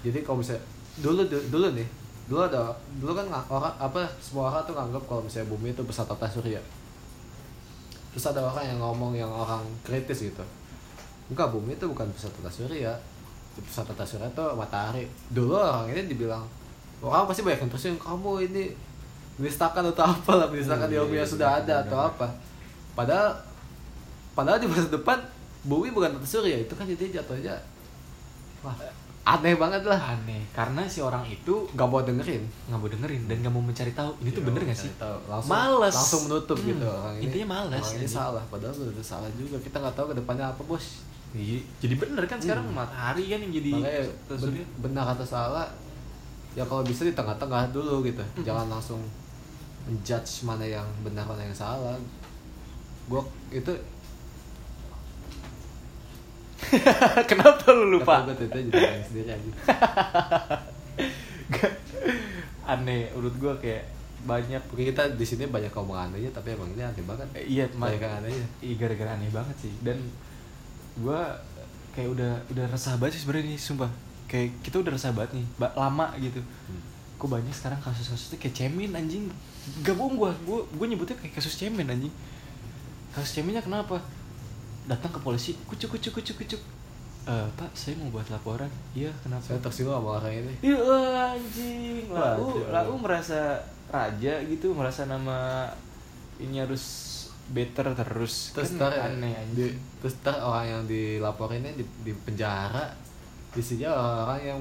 jadi kalau misalnya dulu du- dulu nih dulu ada dulu kan orang apa semua orang tuh nganggap kalau misalnya bumi itu besar tata surya terus ada orang yang ngomong yang orang kritis gitu enggak bumi itu bukan besar tata surya besar tata surya itu matahari. Dulu orang ini dibilang orang pasti banyak yang tersinggung kamu ini menistakan atau apa lah menistakan Oh, ilmu iya, yang iya, sudah benar, ada atau apa. Padahal padahal di masa depan bumi bukan tata surya itu kan jadi jatuhnya wah aneh banget lah. Aneh karena si orang itu nggak mau dengerin. nggak mau dengerin dan nggak mau mencari tahu. Ini tuh Iya, bener gak sih? tahu. langsung Males. langsung menutup Hmm, gitu orang ini. intinya males, orang ini salah padahal udah salah juga. Kita nggak tahu ke depannya apa bos Iya, jadi bener kan sekarang Hmm. matahari kan yang jadi makanya ben- benar atau salah ya kalau bisa di tengah-tengah dulu gitu. Hmm. jangan langsung menjudge mana yang benar mana yang salah. Gua itu Kenapa lu lupa? gue itu jadi sendiri aja. Aneh menurut gua kayak banyak. Mungkin kita di sini banyak ngomong anehnya tapi emang ini aneh banget. Iya banyak anehnya. Iya gara-gara aneh banget sih. Dan gua kayak udah udah resah banget sih sebenarnya nih sumpah. Kayak kita udah resah banget nih ba- lama gitu. Hmm. kok banyak sekarang kasus-kasusnya kayak cemen anjing. Gak bohong gua gua gua nyebutnya kayak kasus cemen anjing. Kasus cemennya kenapa? Datang ke polisi kucuk kucuk kucuk kucuk. Eh, pak saya mau buat laporan. Iya kenapa? Saya tersinggung sama orang ini. Iya anjing, lau, anjing. lau merasa raja gitu, merasa nama ini harus better terus. terus kan ntar aneh di, terus ntar orang yang dilaporinnya di, di penjara isinya orang yang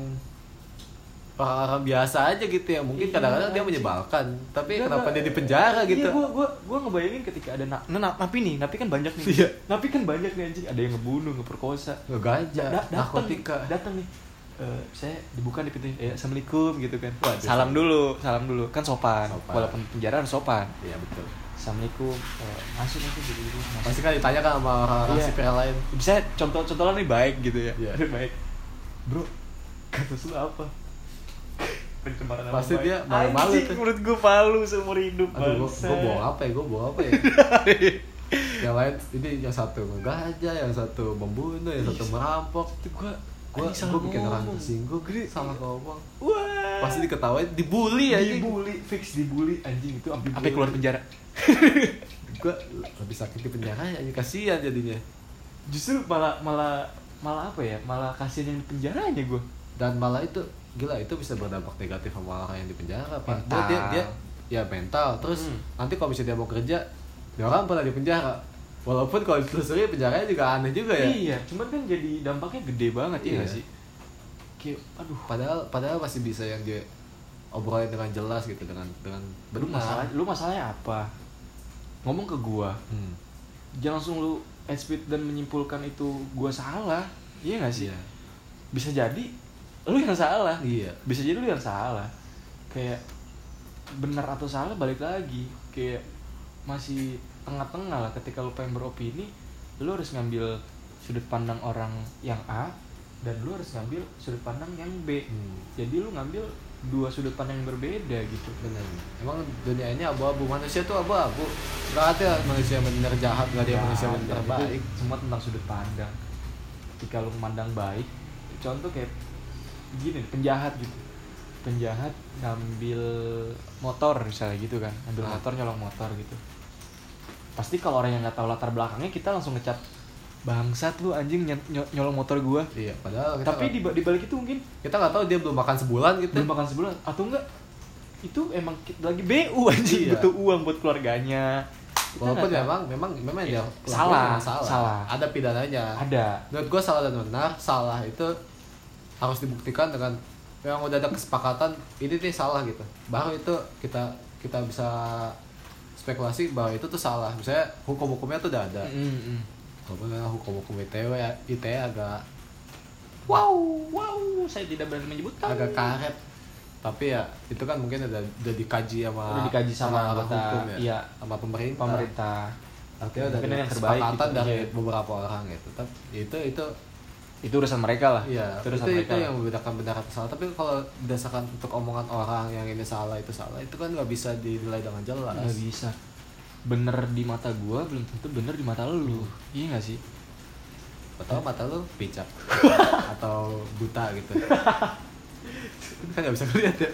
orang-orang biasa aja gitu ya mungkin Iya, kadang-kadang dia menyebalkan tapi Nggak, kenapa nggak. dia di penjara gitu Iya, gua gua gua ngebayangin ketika ada na, nah, na- napi nih, napi kan banyak nih. Iya. Napi kan banyak nih anjing, ada yang ngebunuh, ngeperkosa. ngeganja Da- datang, narkotika datang nih. Eh, saya dibuka di pintu, eh, assalamualaikum gitu kan. Waduh. salam dulu, salam dulu, kan sopan. Sopan. Walaupun penjara harus sopan. iya betul Assalamualaikum, eh, masuk masuk gitu gitu. masuk. pasti kan ditanya kan sama orang-orang Iya. sipil lain bisa contoh-contohnya nih baik gitu ya Iya. baik bro kasus lu apa pencemaran nama Pasti dia malu-malu menurut gue malu seumur hidup aduh gua, bangsa. gua bohong apa ya gua bohong apa ya yang lain ini yang satu ngeganja yang satu membunuh yang satu merampok itu gue gua gua bikin orang tersinggung. Salah ngomong. Wah. Pasti diketawain dibully aja dibully fix dibully. Anjing itu sampai Dibully. keluar penjara. Gue lebih sakit di penjara ya kasihan jadinya. Justru malah malah malah apa ya? Malah kasihan yang di penjaranya gue dan malah itu gila itu bisa berdampak negatif sama orang yang di penjara pak. Dia, dia dia ya mental. Terus Hmm. nanti kalau misalnya dia mau kerja dia orang pernah di penjara walaupun kalau ditelusuri penjaranya juga aneh juga ya. Iya cuman kan jadi dampaknya gede banget ya Iya. nggak sih? Kayak aduh padahal padahal masih bisa yang dia obrolin dengan jelas gitu dengan dengan lu masalah benar lu masalahnya apa? Ngomong ke gua. Hmm. jangan langsung lu speed dan menyimpulkan itu gua salah iya gak sih? Iya. Bisa jadi lu yang salah. Iya. Bisa jadi lu yang salah. Kayak benar atau salah balik lagi. Kayak masih tengah-tengah lah ketika lu pengen beropini lu harus ngambil sudut pandang orang yang A dan lu harus ngambil sudut pandang yang B. Hmm. jadi lu ngambil dua sudut pandang yang berbeda gitu. Benar. Emang dunia ini abu-abu. Manusia tuh abu-abu. Nggak ada manusia yang benar jahat nggak ada yang manusia yang benar baik. semua tentang sudut pandang. Ketika lu memandang baik contoh kayak gini penjahat gitu. Penjahat ngambil motor misalnya gitu kan. Ngambil Ah. motor nyolong motor gitu pasti kalau orang yang nggak tahu latar belakangnya kita langsung ngecap bangsat lu anjing ny- ny- nyolong motor gua iya padahal kita tapi di, di balik itu mungkin kita nggak tahu dia belum makan sebulan gitu belum makan sebulan atau enggak itu emang lagi BU anjing Iya. butuh uang buat keluarganya walaupun memang memang memang Iya. dia Salah, salah. salah. ada pidananya ada menurut gue salah dan benar salah itu harus dibuktikan dengan yang udah ada kesepakatan ini nih salah gitu baru itu kita kita bisa spekulasi bahwa itu tuh salah. Misalnya hukum-hukumnya tuh udah ada. Mm, mm. memang hukum-hukum ITE ya ITE agak wow wow saya tidak berani menyebutkan agak karet. Tapi ya itu kan mungkin udah udah dikaji sama Udah dikaji sama orang anggota, hukum ya? iya. sama pemerintah. Pemerintah. Artinya udah ada yang terbaik gitu, dari iya. beberapa orang gitu. Tapi itu itu itu urusan mereka lah Iya, itu itu, urusan itu, mereka lah. yang membedakan benar atau salah. Tapi kalau berdasarkan untuk omongan orang yang ini salah itu salah, itu kan nggak bisa dinilai dengan jelas. nggak bisa bener di mata gua belum tentu bener di mata lu iya gak sih Atau mata lu picak atau buta gitu. kan nggak bisa ngeliat ya.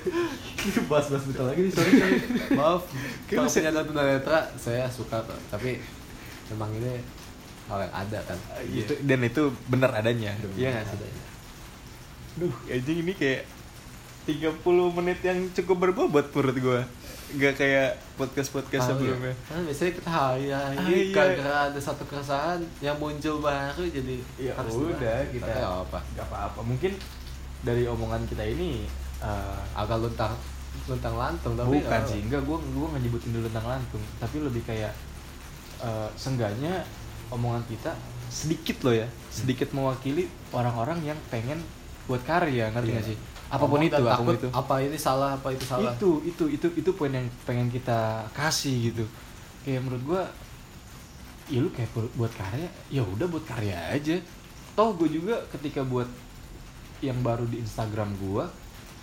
Ini bahas-bahas buta lagi nih, sorry, sorry. Maaf. Kalau punya nonton tunanetra, saya suka. Tapi memang ini hal yang ada kan. itu dan itu bener adanya iya gak sih Adanya. Duh, anjing ini kayak 30 menit yang cukup berbobot menurut gua Gak kayak podcast-podcast Ah, sebelumnya iya. Kan biasanya kita hari Ah, hari iya. gara ada satu keresahan yang muncul baru jadi Ya harus udah dibahas. kita nggak apa Gak apa-apa Mungkin dari omongan kita ini eh, agak luntang luntang lantung tapi Bukan nggak sih, enggak gua gua nggak nyebutin dulu tentang lantung Tapi lebih kayak eh, Seenggaknya omongan kita sedikit loh ya Sedikit mewakili orang-orang yang pengen buat karya Ngerti Iya. gak sih? Apa pun Ngomong itu, apa pun itu apa ini salah apa itu salah itu itu itu itu poin yang pengen kita kasih gitu kayak menurut gua ya lu kayak bu- buat karya ya udah buat karya aja toh gue juga ketika buat yang baru di Instagram gua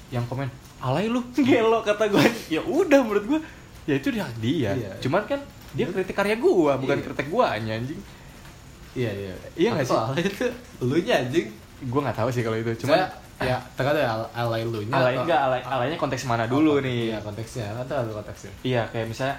yang komen alay lu gelo kata gue ya udah menurut gua ya itu dia dia Iya. cuman kan dia kritik karya gua bukan Iya. kritik gua anjing iya iya Iya nggak sih? kalau itu lu nya anjing gua nggak tahu sih kalau itu cuman cuman ya terkadang ya al- alay lu nya alay enggak alay alaynya konteks mana dulu nih iya konteksnya kan terlalu konteksnya Iya, kayak misalnya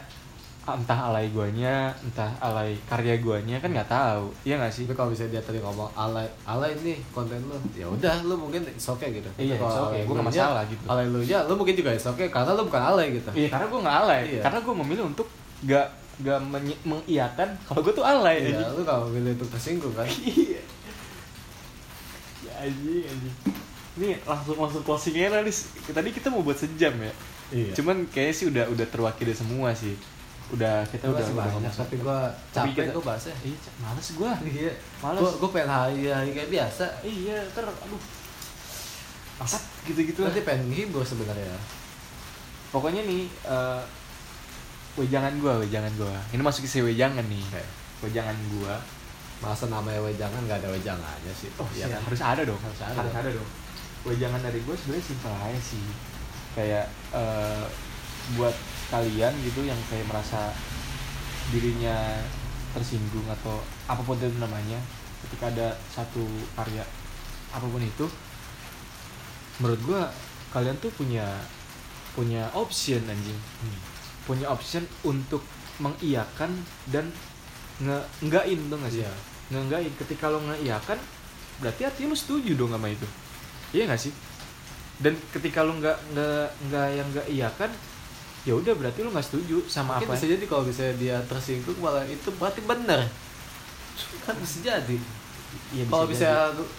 ah, entah alay guanya, entah alay karya guanya kan nggak tahu. Iya nggak sih? tapi kalau bisa dia tadi ngomong alay alay nih konten lu ya udah lu mungkin it's okay gitu Iya, it's okay. alay Gua nggak masalah gitu. alay lu nya lu mungkin juga it's okay karena lu bukan alay gitu Iya, karena gue nggak alay. Iya. Karena gue memilih untuk nggak nggak menyi- mengiyakan kalau gue tuh alay. Anjing. lu kalau milih untuk tersinggung kan Iya. Ya anjing, anjing. Ini langsung langsung closingnya lah, Lis. Tadi kita mau buat sejam ya. Iya. Cuman kayaknya sih udah udah terwakili semua sih. Udah kita Gua udah banyak ngomong tapi Tapi capek kita- gua bahasnya Iya, males gue. iya Males. gua gua pengen hari hari kayak biasa Iya, ter aduh. Masak gitu-gitu lah. nanti pengen ngibur sebenarnya Pokoknya nih eh wejangan gua, wejangan gua. Ini masuk ke si wejangan nih. Oke. Wejangan gua. masa namanya wejangan nggak ada wejangannya sih Oh Iya iya, kan? harus ada dong. Harus ada Harus dong. ada dong. Wejangan dari gua sebenarnya simpel aja sih. Kayak eh buat kalian gitu yang kayak merasa dirinya tersinggung atau apa pun itu namanya ketika ada satu karya apa pun itu menurut gua kalian tuh punya punya option anjing Hmm. Punya option untuk mengiyakan dan nge nggain tuh nggak sih? Iya. nggain ketika lo ngeiyakan berarti artinya lo setuju dong sama itu. Iya nggak sih? Dan ketika lo nggak nggak nggak yang nggak iyakan ya udah berarti lo nggak setuju sama mungkin apa bisa jadi kalau bisa dia tersinggung malah itu berarti benar kan bisa jadi. Iya, kalau bisa lu-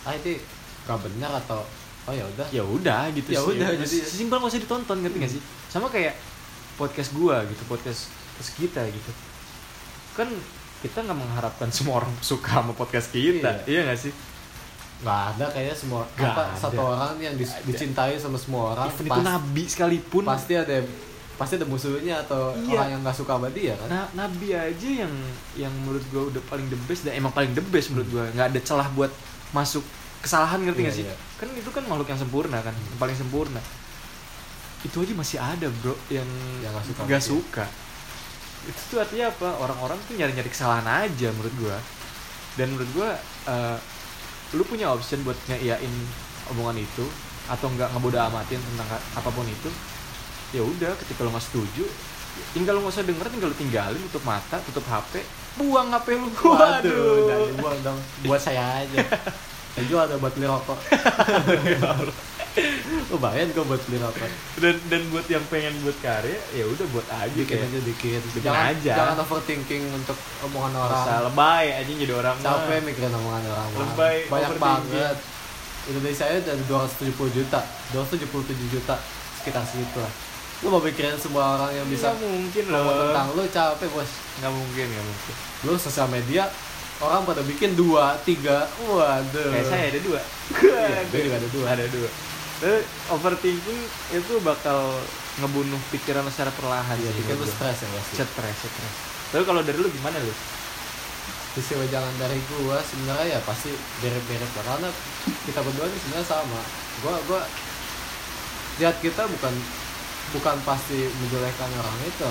ah itu nggak benar atau oh ya udah. Ya udah gitu Ya udah, jadi- simpel nggak usah ditonton ngerti nggak sih? Sama kayak podcast gua gitu podcast podcast kita gitu. Kan kita nggak mengharapkan semua orang suka sama podcast kita iya. nggak sih? Nggak ada kayaknya semua Nggak apa ada. satu orang yang dis- Ada. dicintai sama semua orang even itu pas- nabi sekalipun. pasti ada pasti ada musuhnya atau Iya. orang yang nggak suka sama dia kan? Nah, Nabi aja yang yang menurut gua udah paling the best dan emang paling the best menurut gua. Nggak ada celah buat masuk kesalahan ngerti Iya, nggak sih? iya. kan itu kan makhluk yang sempurna kan? Yang paling sempurna itu aja masih ada bro yang Yang nggak suka dia. suka itu tuh artinya apa orang-orang tuh nyari-nyari kesalahan aja menurut gua dan menurut gua eh, lu punya option buat ngeiyain omongan itu atau nggak ngebodo amatin tentang apa pun itu ya udah ketika lo nggak setuju tinggal lo nggak usah denger tinggal lo tinggalin tutup mata tutup hp buang hp lu Waduh, jangan buang dong. Buat saya aja. Jual ada buat beli rokok. Lu bayar gue buat beli rokok. dan dan buat yang pengen buat karya ya udah buat aja Bikin kayak aja dikit. Bikin jangan, aja. Jangan overthinking untuk omongan orang. Masa lebay aja jadi orang mah. Capek mikirin omongan orang. Lebay, Banyak banget. Indonesia itu ada 270 juta, 277 juta sekitar segitu lah. Lu mau mikirin semua orang yang bisa nggak mungkin loh tentang lu capek bos. nggak mungkin nggak mungkin Lu sosial media orang pada bikin dua, tiga, waduh. kayak saya ada dua Iya, gue juga ada dua. ada dua Tapi overthinking itu bakal ngebunuh pikiran lo secara perlahan Iya, sih gua. stres ya pasti. stres stres tapi kalau dari lu gimana lu Sisi jangan dari gua sebenarnya ya pasti mirip-mirip lah karena kita berdua ini sebenarnya sama. Gua gua lihat kita bukan bukan pasti menjelekkan orang itu.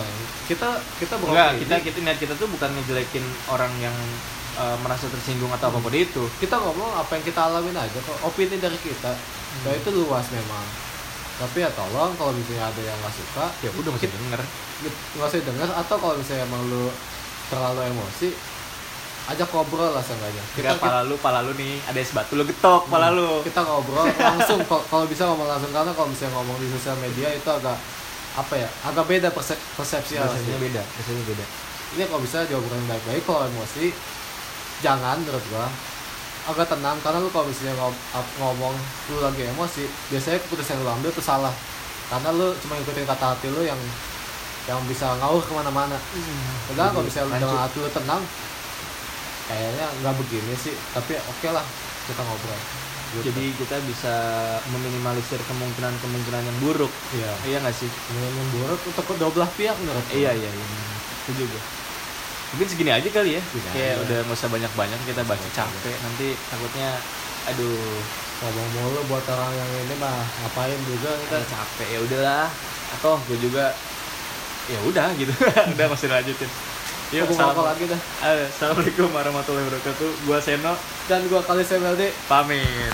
Kita kita enggak beropini. kita kita niat kita tuh bukan ngejelekin orang yang eh, merasa tersinggung atau apa pun itu kita ngomong apa yang kita alamin aja kok opini dari kita. Nah itu luas memang. Tapi ya tolong kalau misalnya ada yang nggak suka ya udah masih denger. Nggak usah denger. Atau kalau misalnya emang lu terlalu emosi ajak ngobrol lah seenggaknya. Kira pala lu pala lu nih ada es batu lu getok pala lu. Kita ngobrol langsung Kal- kalau bisa ngomong langsung. Karena kalau misalnya ngomong di sosial media itu agak apa ya agak beda perse- persepsi rasanya. sih. beda rasanya beda. Ini kalau bisa diobrolin baik-baik kalau emosi jangan menurut gua. Agak tenang karena lu kalau misalnya ngom- ngomong lu lagi emosi biasanya keputusan yang lu ambil tuh salah. Karena lu cuma ngikutin kata hati lu yang yang bisa ngawur ke mana-mana. Padahal kalau misalnya lu dengan hati lu tenang kayaknya nggak begini sih. Tapi oke lah kita ngobrol. Gitu. jadi kita bisa meminimalisir kemungkinan-kemungkinan yang buruk. Iya. Iya nggak sih? Yang buruk untuk kedua belah pihak menurut iya iya iya. Setuju gue mungkin segini aja kali ya. Segini kayak aja. udah nggak usah banyak-banyak kita bahas capek nanti takutnya aduh. Ngomong mulu buat orang yang ini mah ngapain juga kita. Kita capek ya udahlah. Atau gue juga ya udah gitu. Udah masih lanjutin. Yuk, Aku salam. lagi dah. Assalamualaikum warahmatullahi wabarakatuh. Gua Seno. Dan gua kali saya pamit.